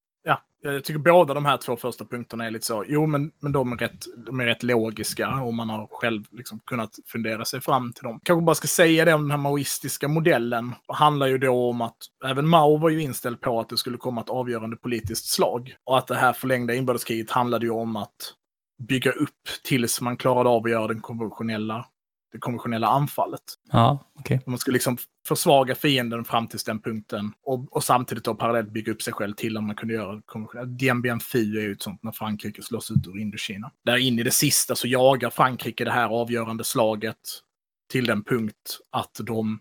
Eh, jag tycker båda de här två första punkterna är lite så. Jo, men, men de, är rätt, de är rätt logiska och man har själv liksom kunnat fundera sig fram till dem. Kanske bara ska säga det om den här maoistiska modellen. Det handlar ju då om att även Mao var ju inställd på att det skulle komma ett avgörande politiskt slag. Och att det här förlängda inbördeskriget handlade ju om att bygga upp tills man klarade av att göra den konventionella, det konventionella anfallet. Ja, okej. Man skulle liksom försvaga fienden fram till den punkten och, och samtidigt då parallellt bygga upp sig själv till att man kunde göra konventionellt. Dien Bien Phu är ju ett sånt när Frankrike slås ut ur Indokina. Där in i det sista så jagar Frankrike det här avgörande slaget till den punkt att de,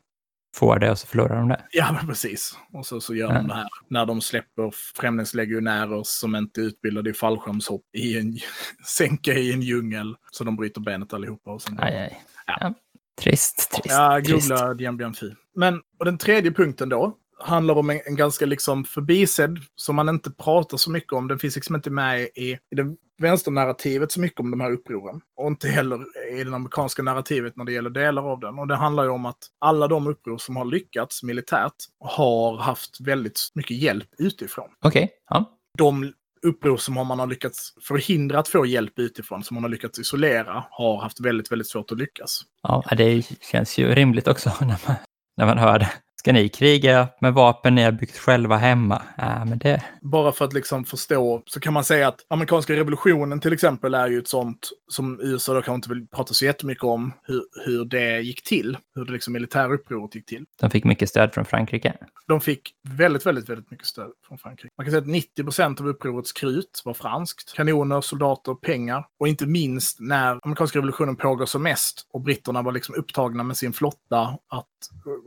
Får det och så förlorar de det. ja precis, och så, så gör Ja. de det här. När de släpper främlingslegionärer som inte är utbildade i fallskärmshopp i en sänka i en djungel. Så de bryter benet allihopa. Och sen Aj, aj. Ja. Trist, trist, Ja, googla Dien Bien Phu. Men och den tredje punkten då handlar om en, en ganska liksom förbisedd som man inte pratar så mycket om. Den finns liksom inte med i, i det vänsternarrativet så mycket om de här upproren. Och inte heller i det amerikanska narrativet när det gäller delar av den. Och det handlar ju om att alla de uppror som har lyckats militärt har haft väldigt mycket hjälp utifrån Okej, ja. de uppror som man har lyckats förhindra att få hjälp utifrån, som man har lyckats isolera, har haft väldigt, väldigt svårt att lyckas. ja. Det känns ju rimligt också när man, när man hör det. Ska ni kriga med vapen ni har byggt själva hemma? Ja, men det... Bara för att liksom förstå så kan man säga att amerikanska revolutionen till exempel är ju ett sånt som USA då kanske inte vill prata så jättemycket om hur, hur det gick till, hur det liksom militära upproret gick till. De fick mycket stöd från Frankrike. De fick väldigt, väldigt, väldigt mycket stöd från Frankrike. Man kan säga att 90 procent av upprorets krut var franskt. Kanoner, soldater, pengar. Och inte minst när amerikanska revolutionen pågår som mest och britterna var liksom upptagna med sin flotta att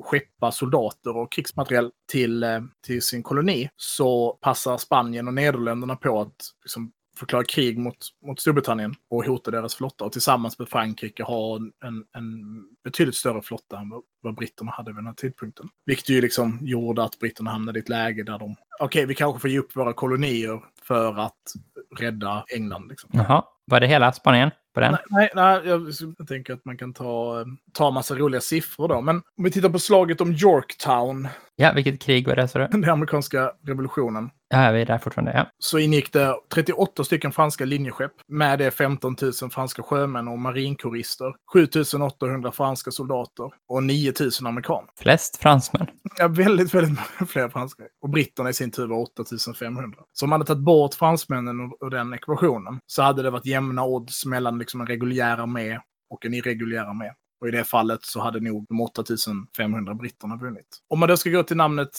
skeppa soldater och krigsmateriel till, eh, till sin koloni så passar Spanien och Nederländerna på att liksom förklara krig mot, mot Storbritannien och hota deras flotta. Och tillsammans med Frankrike ha en, en, betydligt större flotta än vad, vad britterna hade vid den här tidpunkten. Vilket ju liksom gjorde att britterna hamnade i ett läge där de, okej, vi kanske får ge upp våra kolonier för att rädda England. Liksom. Jaha, var det hela Spanien på den? Nej, nej, jag, jag tänker att man kan ta, eh, ta massa roliga siffror då. Men om vi tittar på slaget om Yorktown, Ja, vilket krig var det du? den amerikanska revolutionen, Ja, vi är där fortfarande. Ja. så ingick det 38 stycken franska linjeskepp. Med det 15 000 franska sjömän och marinkorister. 7 800 franska soldater och 9 000 amerikaner. Flest fransmän. Ja, väldigt, väldigt många fler franskar. Och britterna i sin tur var 8500. Så om man hade tagit bort fransmännen ur den ekvationen så hade det varit jämna odds mellan liksom en reguljär armé och en irreguljär armé. Och i det fallet så hade nog de 8500 britterna vunnit. Om man då ska gå till namnet,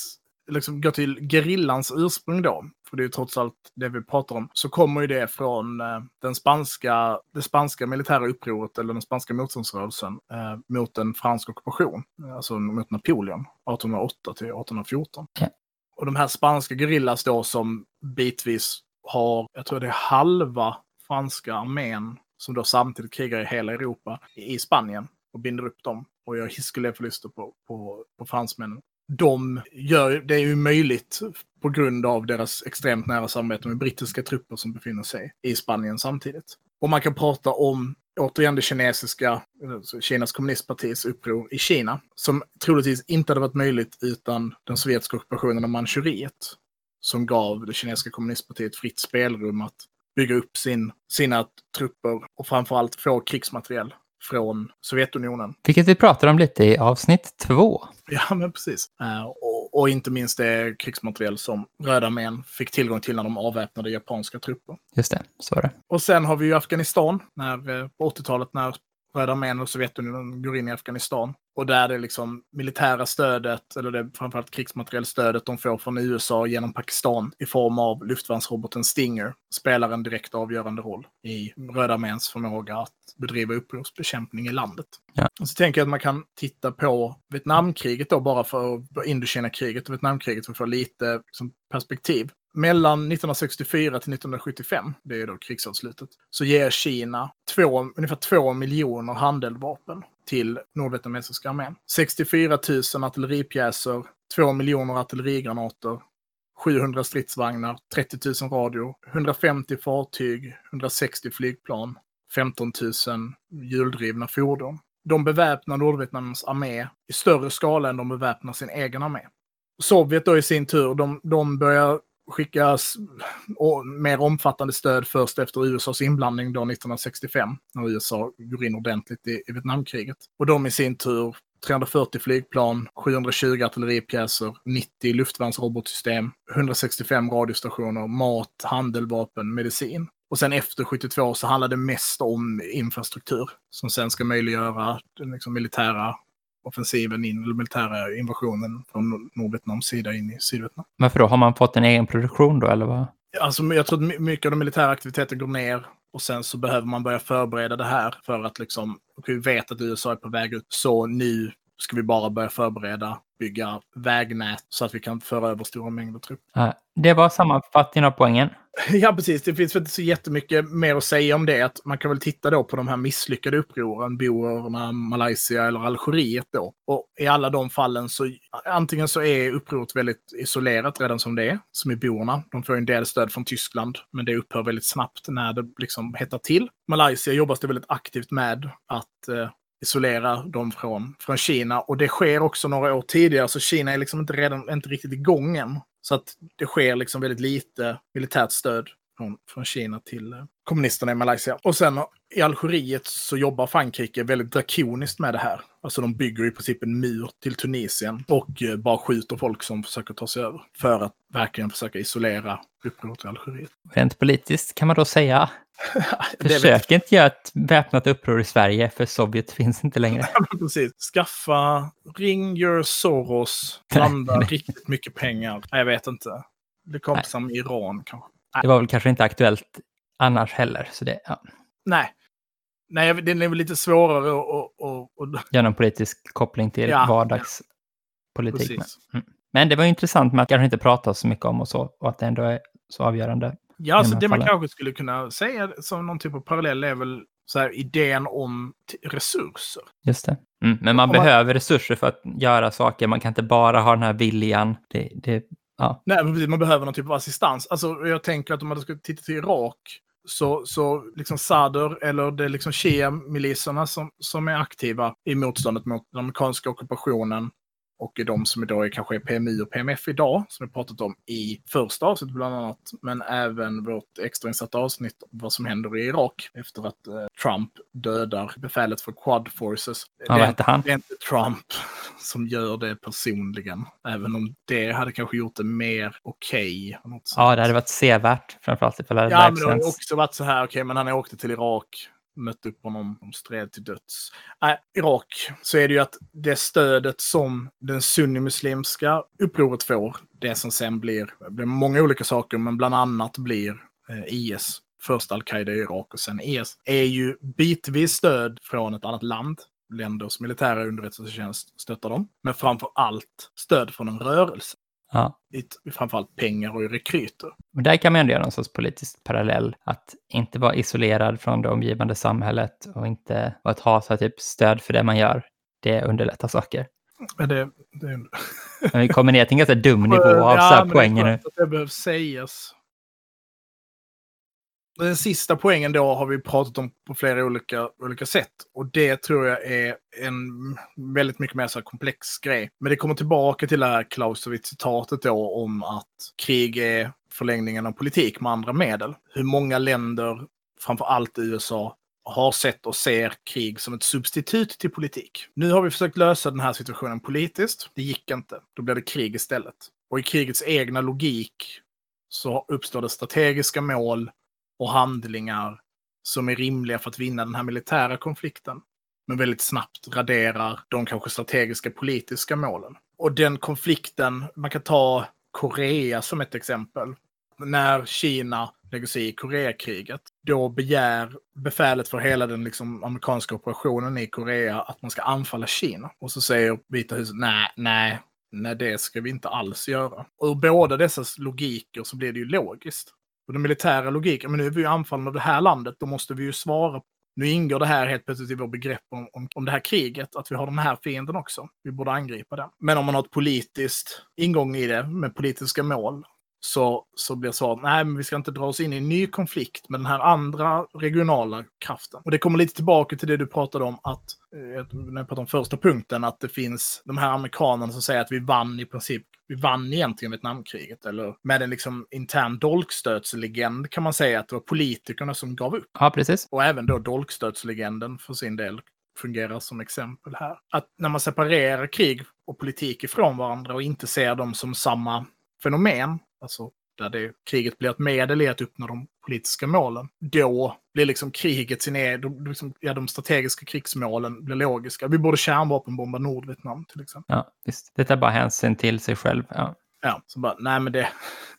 liksom gå till gerillans ursprung då, för det är ju trots allt det vi pratar om, så kommer ju det från eh, den spanska, det spanska militära upproret, eller den spanska motståndsrörelsen, eh, mot en fransk ockupation, eh, alltså mot Napoleon, 1808 till 1814. Ja. Och de här spanska gerillas då som bitvis har, jag tror det är halva franska armén som då samtidigt krigar i hela Europa, i Spanien, och binder upp dem och gör hiskeliga förluster på, på, på fransmännen. De gör, det är ju möjligt på grund av deras extremt nära samarbete med brittiska trupper som befinner sig i Spanien samtidigt. Och man kan prata om återigen det kinesiska, alltså Kinas kommunistpartis uppror i Kina, som troligtvis inte hade varit möjligt utan den sovjetiska ockupationen av Manchuriet, som gav det kinesiska kommunistpartiet fritt spelrum att bygga upp sin, sina trupper och framförallt få krigsmateriel från Sovjetunionen. Vilket vi pratar om lite i avsnitt två. Ja, men precis. Uh, och, och, inte minst det krigsmateriel som Röda armén fick tillgång till när de avväpnade japanska trupper. Just det, så var det. Och sen har vi ju Afghanistan, när, på 80-talet när Röda armén och Sovjetunionen går in i Afghanistan. Och där det liksom militära stödet, eller det framförallt krigsmaterielstödet de får från USA genom Pakistan i form av luftvärnsroboten Stinger spelar en direkt avgörande roll i Röda arméns förmåga att bedriva upprorsbekämpning i landet. Ja. Och så tänker jag att man kan titta på Vietnamkriget då bara för Indokina-kriget och Vietnamkriget för att få lite liksom, perspektiv. Mellan 1964 till 1975, det är då krigsavslutet, så ger Kina två, ungefär två miljoner handeldvapen till nordvietnamesiska armén. 64 000 artilleripjäser, 2 miljoner artillerigranater, 700 stridsvagnar, 30 000 radio, 150 fartyg, 160 flygplan, 15 000 hjuldrivna fordon. De beväpnar Nordvietnams armé i större skala än de beväpnar sin egen armé. Sovjet då i sin tur, de, de börjar skickas mer omfattande stöd först efter USAs inblandning då 1965, när USA går in ordentligt i, i Vietnamkriget. Och de i sin tur 340 flygplan, 720 artilleripjäser, 90 luftvärnsrobotsystem, 165 radiostationer, mat, handel, vapen, medicin. Och sen efter 72 så handlar det mest om infrastruktur som sen ska möjliggöra liksom militära offensiven in, eller militära invasionen från Nordvietnams sida in i Sydvietnam. Varför då? Har man fått en egen produktion då, eller vad? Alltså, jag tror att mycket av de militära aktiviteter går ner och sen så behöver man börja förbereda det här för att liksom, och vi vet att USA är på väg ut, så nu ska vi bara börja förbereda, bygga vägnät så att vi kan föra över stora mängder trupper. Det var sammanfattningen av poängen. Ja, precis. Det finns inte så jättemycket mer att säga om det. Att man kan väl titta då på de här misslyckade upproren, boerna, Malaysia eller Algeriet då. Och i alla de fallen så antingen så är upproret väldigt isolerat redan som det är, som i boerna. De får en del stöd från Tyskland, men det upphör väldigt snabbt när det liksom hettar till. Malaysia jobbas det väldigt aktivt med att eh, isolera dem från, från Kina. Och det sker också några år tidigare, så Kina är liksom inte, redan, inte riktigt igång än. Så att det sker liksom väldigt lite militärt stöd från, från Kina till eh, kommunisterna i Malaysia. Och sen i Algeriet så jobbar Frankrike väldigt drakoniskt med det här. Alltså de bygger i princip en mur till Tunisien och eh, bara skjuter folk som försöker ta sig över. För att verkligen försöka isolera upproret i Algeriet. Rent politiskt kan man då säga Försök inte göra ett väpnat uppror i Sverige, för Sovjet finns inte längre. Precis. Skaffa, ring your Soros, blanda riktigt mycket pengar. Nej, jag vet inte. Det kom som Iran kanske. Nej. Det var väl kanske inte aktuellt annars heller. Så det, ja. Nej. Nej, det är väl lite svårare att... Göra någon politisk koppling till ja, vardagspolitik. Ja. Mm. Men det var intressant med att kanske inte prata så mycket om och så, och att det ändå är så avgörande. Ja, alltså det fallen. man kanske skulle kunna säga som någon typ av parallell är väl så här, idén om resurser. Just det. Mm, men man, man behöver resurser för att göra saker. Man kan inte bara ha den här viljan. Det, det, ja. Nej, man behöver någon typ av assistans. Alltså, jag tänker att om man ska titta till Irak så, så liksom Sadr eller det är liksom Shia-miliserna som, som är aktiva i motståndet mot den amerikanska ockupationen och de som idag är kanske är PMI och PMF idag, som vi pratat om i första avsnittet bland annat, men även vårt extrainsatta avsnitt vad som händer i Irak efter att eh, Trump dödar befälet för Quad Forces. Ja, det, är, han? det är inte Trump som gör det personligen, även om det hade kanske gjort det mer okej. Okay, ja, det hade varit sevärt, framförallt ifall det hade Ja, men det hade också varit så här, okej, okay, men han åkte till Irak, mött upp honom, de stred till döds. Äh, Irak så är det ju att det stödet som den sunnimuslimska upproret får, det som sen blir, blir många olika saker, men bland annat blir eh, IS, först al-Qaida i Irak och sen IS, är ju bitvis stöd från ett annat land. Länders militära underrättelsetjänst stöttar dem, men framför allt stöd från en rörelse. Ja. Framförallt pengar och rekryter. Och där kan man ändå göra någon sorts politisk parallell. Att inte vara isolerad från det omgivande samhället och inte att ha så typ stöd för det man gör. Det underlättar saker. Men det, det... vi kommer ner till en ganska dum nivå av ja, så här poänger nu. Det behövs sägas. Den sista poängen då har vi pratat om på flera olika, olika sätt. Och det tror jag är en väldigt mycket mer så komplex grej. Men det kommer tillbaka till det här Clausewitz-citatet då om att krig är förlängningen av politik med andra medel. Hur många länder, framför allt USA, har sett och ser krig som ett substitut till politik. Nu har vi försökt lösa den här situationen politiskt. Det gick inte. Då blev det krig istället. Och i krigets egna logik så uppstår det strategiska mål och handlingar som är rimliga för att vinna den här militära konflikten. Men väldigt snabbt raderar de kanske strategiska politiska målen. Och den konflikten, man kan ta Korea som ett exempel. När Kina lägger sig i Koreakriget, då begär befälet för hela den liksom, amerikanska operationen i Korea att man ska anfalla Kina. Och så säger Vita huset nej, nej, nej, det ska vi inte alls göra. Och ur båda dessa logiker så blir det ju logiskt. Och den militära logiken, men nu är vi ju anfallna av det här landet, då måste vi ju svara. Nu ingår det här helt plötsligt i vår begrepp om, om, om det här kriget, att vi har de här fienden också. Vi borde angripa den. Men om man har ett politiskt ingång i det, med politiska mål, så, så blir svaret nej, men vi ska inte dra oss in i en ny konflikt med den här andra regionala kraften. Och det kommer lite tillbaka till det du pratade om, att, eh, när jag pratade om första punkten, att det finns de här amerikanerna som säger att vi vann i princip, vi vann egentligen Vietnamkriget, eller med en liksom intern dolkstötslegend kan man säga att det var politikerna som gav upp. Ja, precis. Och även då dolkstötslegenden för sin del fungerar som exempel här. Att när man separerar krig och politik ifrån varandra och inte ser dem som samma fenomen, alltså där det, kriget blir ett medel i att uppnå de politiska målen, då blir liksom kriget sin egen, liksom, ja, de strategiska krigsmålen blir logiska. Vi borde kärnvapenbomba Nordvietnam till exempel. Ja, visst. Det tar bara hänsyn till sig själv. Ja. Ja, så bara, nej men det...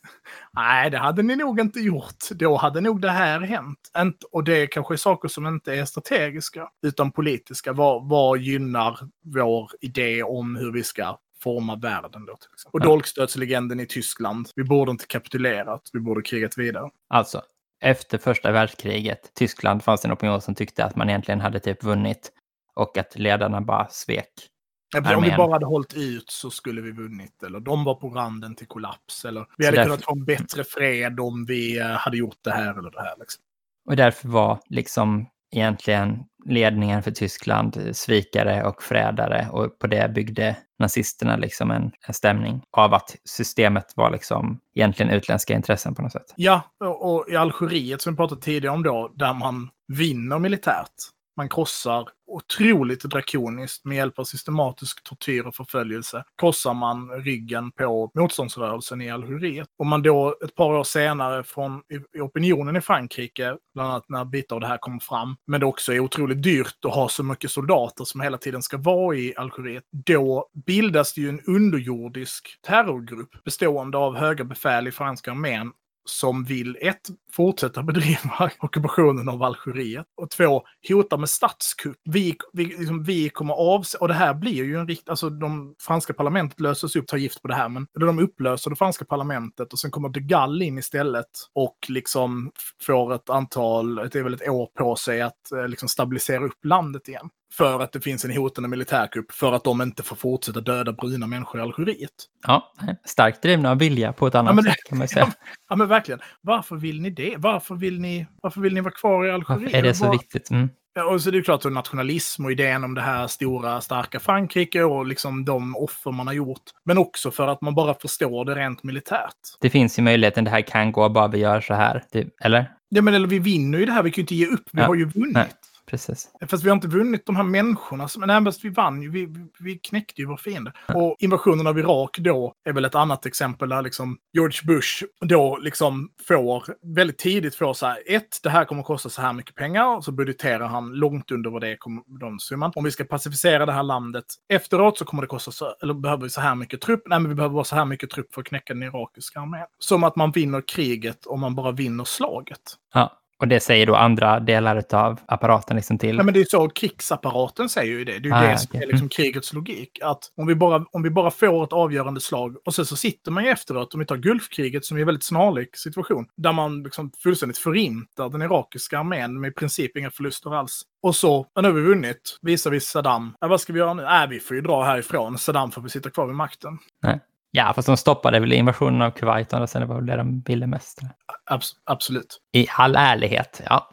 nej, det hade ni nog inte gjort. Då hade nog det här hänt. Och det kanske är saker som inte är strategiska, utan politiska. Vad, vad gynnar vår idé om hur vi ska forma världen då. Till exempel. Och ja. dolkstötslegenden i Tyskland. Vi borde inte kapitulerat, vi borde krigat vidare. Alltså, efter första världskriget, Tyskland fanns det en opinion som tyckte att man egentligen hade typ vunnit och att ledarna bara svek. Ja, om vi bara hade hållit ut så skulle vi vunnit. Eller de var på randen till kollaps. Eller vi hade därför... kunnat få en bättre fred om vi eh, hade gjort det här eller det här. Liksom. Och därför var liksom egentligen ledningen för Tyskland eh, svikare och frädare och på det byggde nazisterna liksom en, en stämning av att systemet var liksom egentligen utländska intressen på något sätt. Ja, och, och i Algeriet som vi pratade tidigare om då, där man vinner militärt, man krossar otroligt drakoniskt med hjälp av systematisk tortyr och förföljelse. Krossar man ryggen på motståndsrörelsen i Algeriet. Och man då ett par år senare från i opinionen i Frankrike, bland annat när bitar av det här kommer fram, men det också är otroligt dyrt att ha så mycket soldater som hela tiden ska vara i Algeriet, då bildas det ju en underjordisk terrorgrupp bestående av höga befäl i franska armén som vill ett, fortsätta bedriva ockupationen av Algeriet och två, hota med statskupp. Vi, vi, liksom, vi kommer avse... och det här blir ju en riktig, alltså de franska parlamentet löses upp, tar gift på det här, men de upplöser det franska parlamentet och sen kommer de Gaulle in istället och liksom får ett antal, det är väl ett år på sig att eh, liksom stabilisera upp landet igen för att det finns en hotande militärkupp för att de inte får fortsätta döda bruna människor i Algeriet. Ja, starkt drivna av vilja på ett annat ja, men, sätt kan man säga. Ja, ja, men verkligen. Varför vill ni det? Varför vill ni, varför vill ni vara kvar i Algeriet? Varför är det så Var... viktigt? Mm. Och så det är klart att nationalism och idén om det här stora, starka Frankrike och liksom de offer man har gjort. Men också för att man bara förstår det rent militärt. Det finns ju möjligheten det här kan gå bara vi gör så här, eller? Ja, men eller vi vinner ju det här, vi kan ju inte ge upp, vi ja. har ju vunnit. Nej precis. Fast vi har inte vunnit de här människorna. Som, nej, vi vann ju. Vi, vi, knäckte ju vår fiende. Och invasionen av Irak då är väl ett annat exempel där liksom George Bush då liksom får väldigt tidigt får så här, ett, det här kommer att kosta så här mycket pengar. Och så budgeterar han långt under vad det är, de summan. Om vi ska pacificera det här landet efteråt så kommer det kosta så, eller behöver vi så här mycket trupp? Nej, men vi behöver bara så här mycket trupp för att knäcka den irakiska armén. Som att man vinner kriget om man bara vinner slaget. Ja. Och det säger då andra delar av apparaten liksom till? Ja, men det är så krigsapparaten säger ju det. Det är ju ah, det som okay. är liksom mm. krigets logik. Att om vi, bara, om vi bara får ett avgörande slag och sen så sitter man ju efteråt, om vi tar Gulfkriget som är en väldigt snarlik situation, där man liksom fullständigt förintar den irakiska armén med i princip inga förluster alls. Och så, nu har vi vunnit, visar vi Saddam. Ja, vad ska vi göra nu? Äh, vi får ju dra härifrån. Saddam får vi sitta kvar vid makten. Nej. Ja, fast de stoppade väl invasionen av Kuwait och sen det var väl det de ville mest. Abs absolut. I all ärlighet, ja.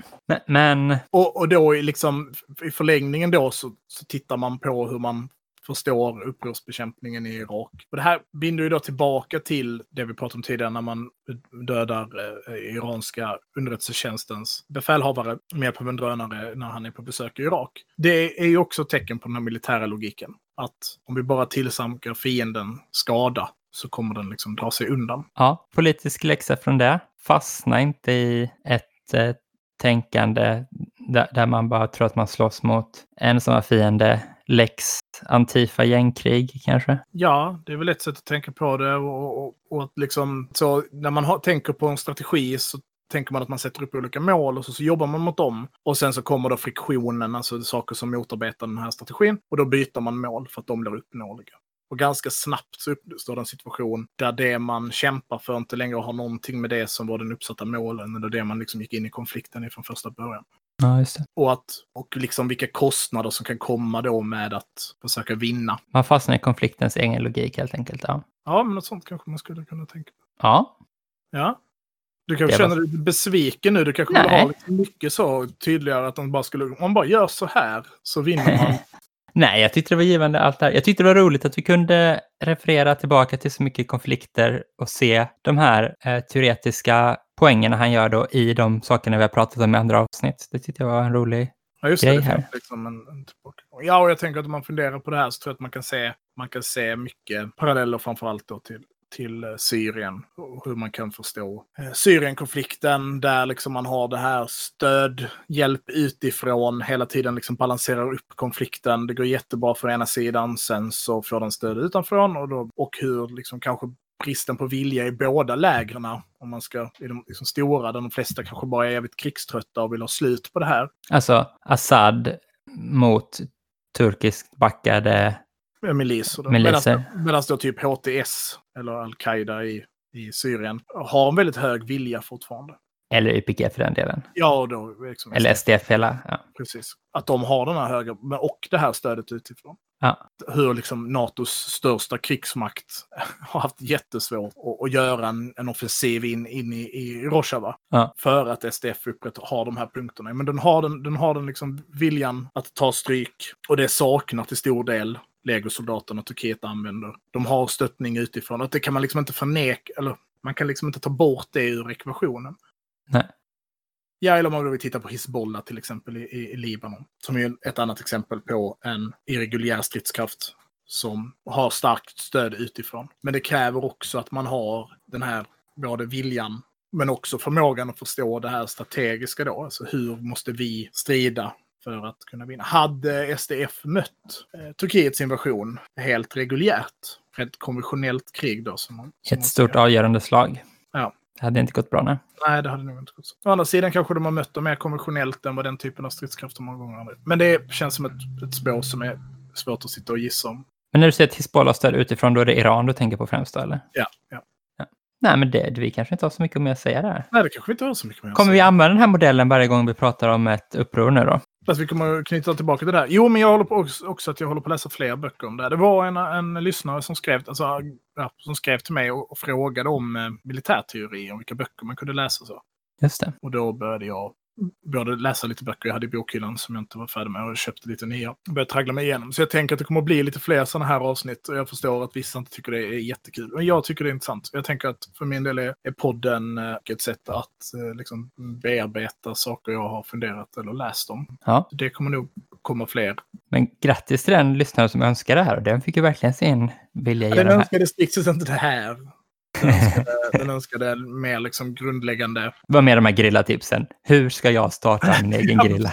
Men... Och, och då i, liksom, i förlängningen då så, så tittar man på hur man förstår upprorsbekämpningen i Irak. Och det här binder ju då tillbaka till det vi pratade om tidigare när man dödar eh, iranska underrättelsetjänstens befälhavare med hjälp av en drönare när han är på besök i Irak. Det är ju också tecken på den här militära logiken. Att om vi bara tillsamkar fienden skada så kommer den liksom dra sig undan. Ja, politisk läxa från det. Fastna inte i ett eh, tänkande där, där, man bara tror att man slåss mot en som är fiende. Lex Antifa gängkrig kanske? Ja, det är väl ett sätt att tänka på det. Och, och, och liksom, så när man har, tänker på en strategi så tänker man att man sätter upp olika mål och så, så jobbar man mot dem. Och sen så kommer då friktionen, alltså saker som motarbetar den här strategin. Och då byter man mål för att de blir uppnåeliga. Och ganska snabbt så uppstår en situation där det man kämpar för inte längre har någonting med det som var den uppsatta målen, eller det man liksom gick in i konflikten från första början. Ja. Och, att, och liksom vilka kostnader som kan komma då med att försöka vinna. Man fastnar i konfliktens egen logik helt enkelt. Ja, ja men något sånt kanske man skulle kunna tänka på. Ja. Ja. Du kanske känner dig besviken nu. Du kanske vill ha liksom mycket så tydligare att de bara skulle, om man bara gör så här så vinner man. Nej, jag tyckte det var givande allt det här. Jag tyckte det var roligt att vi kunde referera tillbaka till så mycket konflikter och se de här eh, teoretiska poängerna han gör då i de sakerna vi har pratat om i andra avsnitt. Det tyckte jag var en rolig ja, just grej det, här. Liksom en, en ja, och jag tänker att om man funderar på det här så tror jag att man kan se, man kan se mycket paralleller framförallt då till till eh, Syrien. Och hur man kan förstå eh, Syrienkonflikten där liksom man har det här stöd, hjälp utifrån, hela tiden liksom balanserar upp konflikten. Det går jättebra för ena sidan, sen så får den stöd utanför och, då, och hur liksom kanske bristen på vilja i båda lägren, om man ska, i de liksom stora, där de flesta kanske bara är jävligt krigströtta och vill ha slut på det här. Alltså Assad mot turkiskt backade miliser. miliser. Medan då typ HTS, eller Al-Qaida i, i Syrien, har en väldigt hög vilja fortfarande. Eller YPG för den delen. Ja, då, liksom, Eller SDF hela. Ja. Precis. Att de har den här höga, och det här stödet utifrån. Ja. Hur liksom NATOs största krigsmakt har haft jättesvårt att, att göra en, en offensiv in, in i, i Rojava. Ja. För att SDF har de här punkterna. Men den har den, den, har den liksom viljan att ta stryk. Och det saknar till stor del legosoldaterna Turkiet använder. De har stöttning utifrån. Och det kan man liksom inte förneka, eller man kan liksom inte ta bort det ur ekvationen. Nej. Ja, eller om man vill titta på Hizbollah till exempel i, i, i Libanon. Som är ett annat exempel på en irreguljär stridskraft som har starkt stöd utifrån. Men det kräver också att man har den här både viljan men också förmågan att förstå det här strategiska då. Alltså hur måste vi strida för att kunna vinna. Hade SDF mött eh, Turkiets invasion helt reguljärt, ett konventionellt krig då. Som man, som ett stort avgörande slag. Ja. Det hade inte gått bra, nej. Nej, det hade nog inte gått så. Å andra sidan kanske de har mött dem mer konventionellt än vad den typen av stridskrafter många gånger har Men det känns som ett, ett spår som är svårt att sitta och gissa om. Men när du säger att Hizbollah stöd utifrån, då är det Iran du tänker på främst då, eller? Ja. ja. ja. Nej, men det, vi kanske inte har så mycket mer att säga där. Nej, det kanske vi inte har så mycket mer att Kommer säga. vi använda den här modellen varje gång vi pratar om ett uppror nu då? Fast vi kommer att knyta tillbaka till det där. Jo, men jag håller på också, också, att jag håller på att läsa fler böcker om det. Det var en, en lyssnare som skrev, alltså, som skrev till mig och, och frågade om eh, militärteori, om vilka böcker man kunde läsa. Så. Just det. Och då började jag började läsa lite böcker jag hade i bokhyllan som jag inte var färdig med och köpte lite nya. Jag började traggla mig igenom. Så jag tänker att det kommer att bli lite fler sådana här avsnitt och jag förstår att vissa inte tycker det är jättekul. Men jag tycker det är intressant. Jag tänker att för min del är, är podden eh, ett sätt att eh, liksom bearbeta saker jag har funderat eller läst om. Ja. Det kommer nog komma fler. Men grattis till den lyssnare som önskar det här. Den fick ju verkligen sin vilja ja, Den önskade sticks inte det här. Den önskade, den önskade mer liksom grundläggande... Vad med de här grillatipsen? Hur ska jag starta min egen ja, grilla?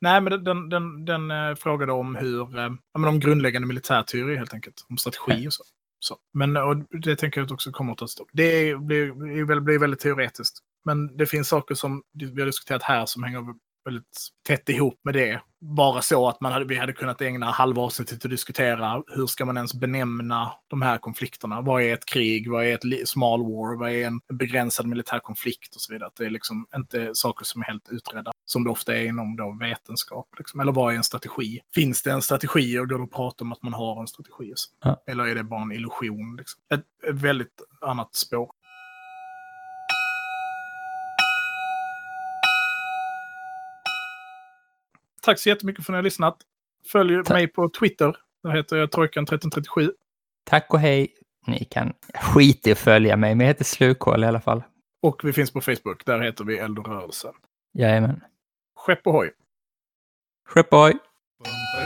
Nej, men den, den, den äh, frågade om hur, äh, men om grundläggande militärteori helt enkelt, om strategi och så. så. Men och det tänker jag också kommer att ta stopp. Det blir, blir, blir väldigt teoretiskt. Men det finns saker som vi har diskuterat här som hänger väldigt tätt ihop med det. Bara så att man hade, vi hade kunnat ägna halva avsnittet till att diskutera hur ska man ens benämna de här konflikterna. Vad är ett krig? Vad är ett small war? Vad är en begränsad militär konflikt? Och så vidare. Det är liksom inte saker som är helt utredda, som det ofta är inom då vetenskap. Liksom. Eller vad är en strategi? Finns det en strategi och går det att prata om att man har en strategi? Ja. Eller är det bara en illusion? Liksom? Ett, ett väldigt annat spår. Tack så jättemycket för att ni har lyssnat. Följ Tack. mig på Twitter, Där heter jag Trojkan 1337. Tack och hej. Ni kan skita i att följa mig, men jag heter Slukhål i alla fall. Och vi finns på Facebook. Där heter vi Eldrörelsen. Jajamän. Skepp ohoj! Skepp ohoj! Bum,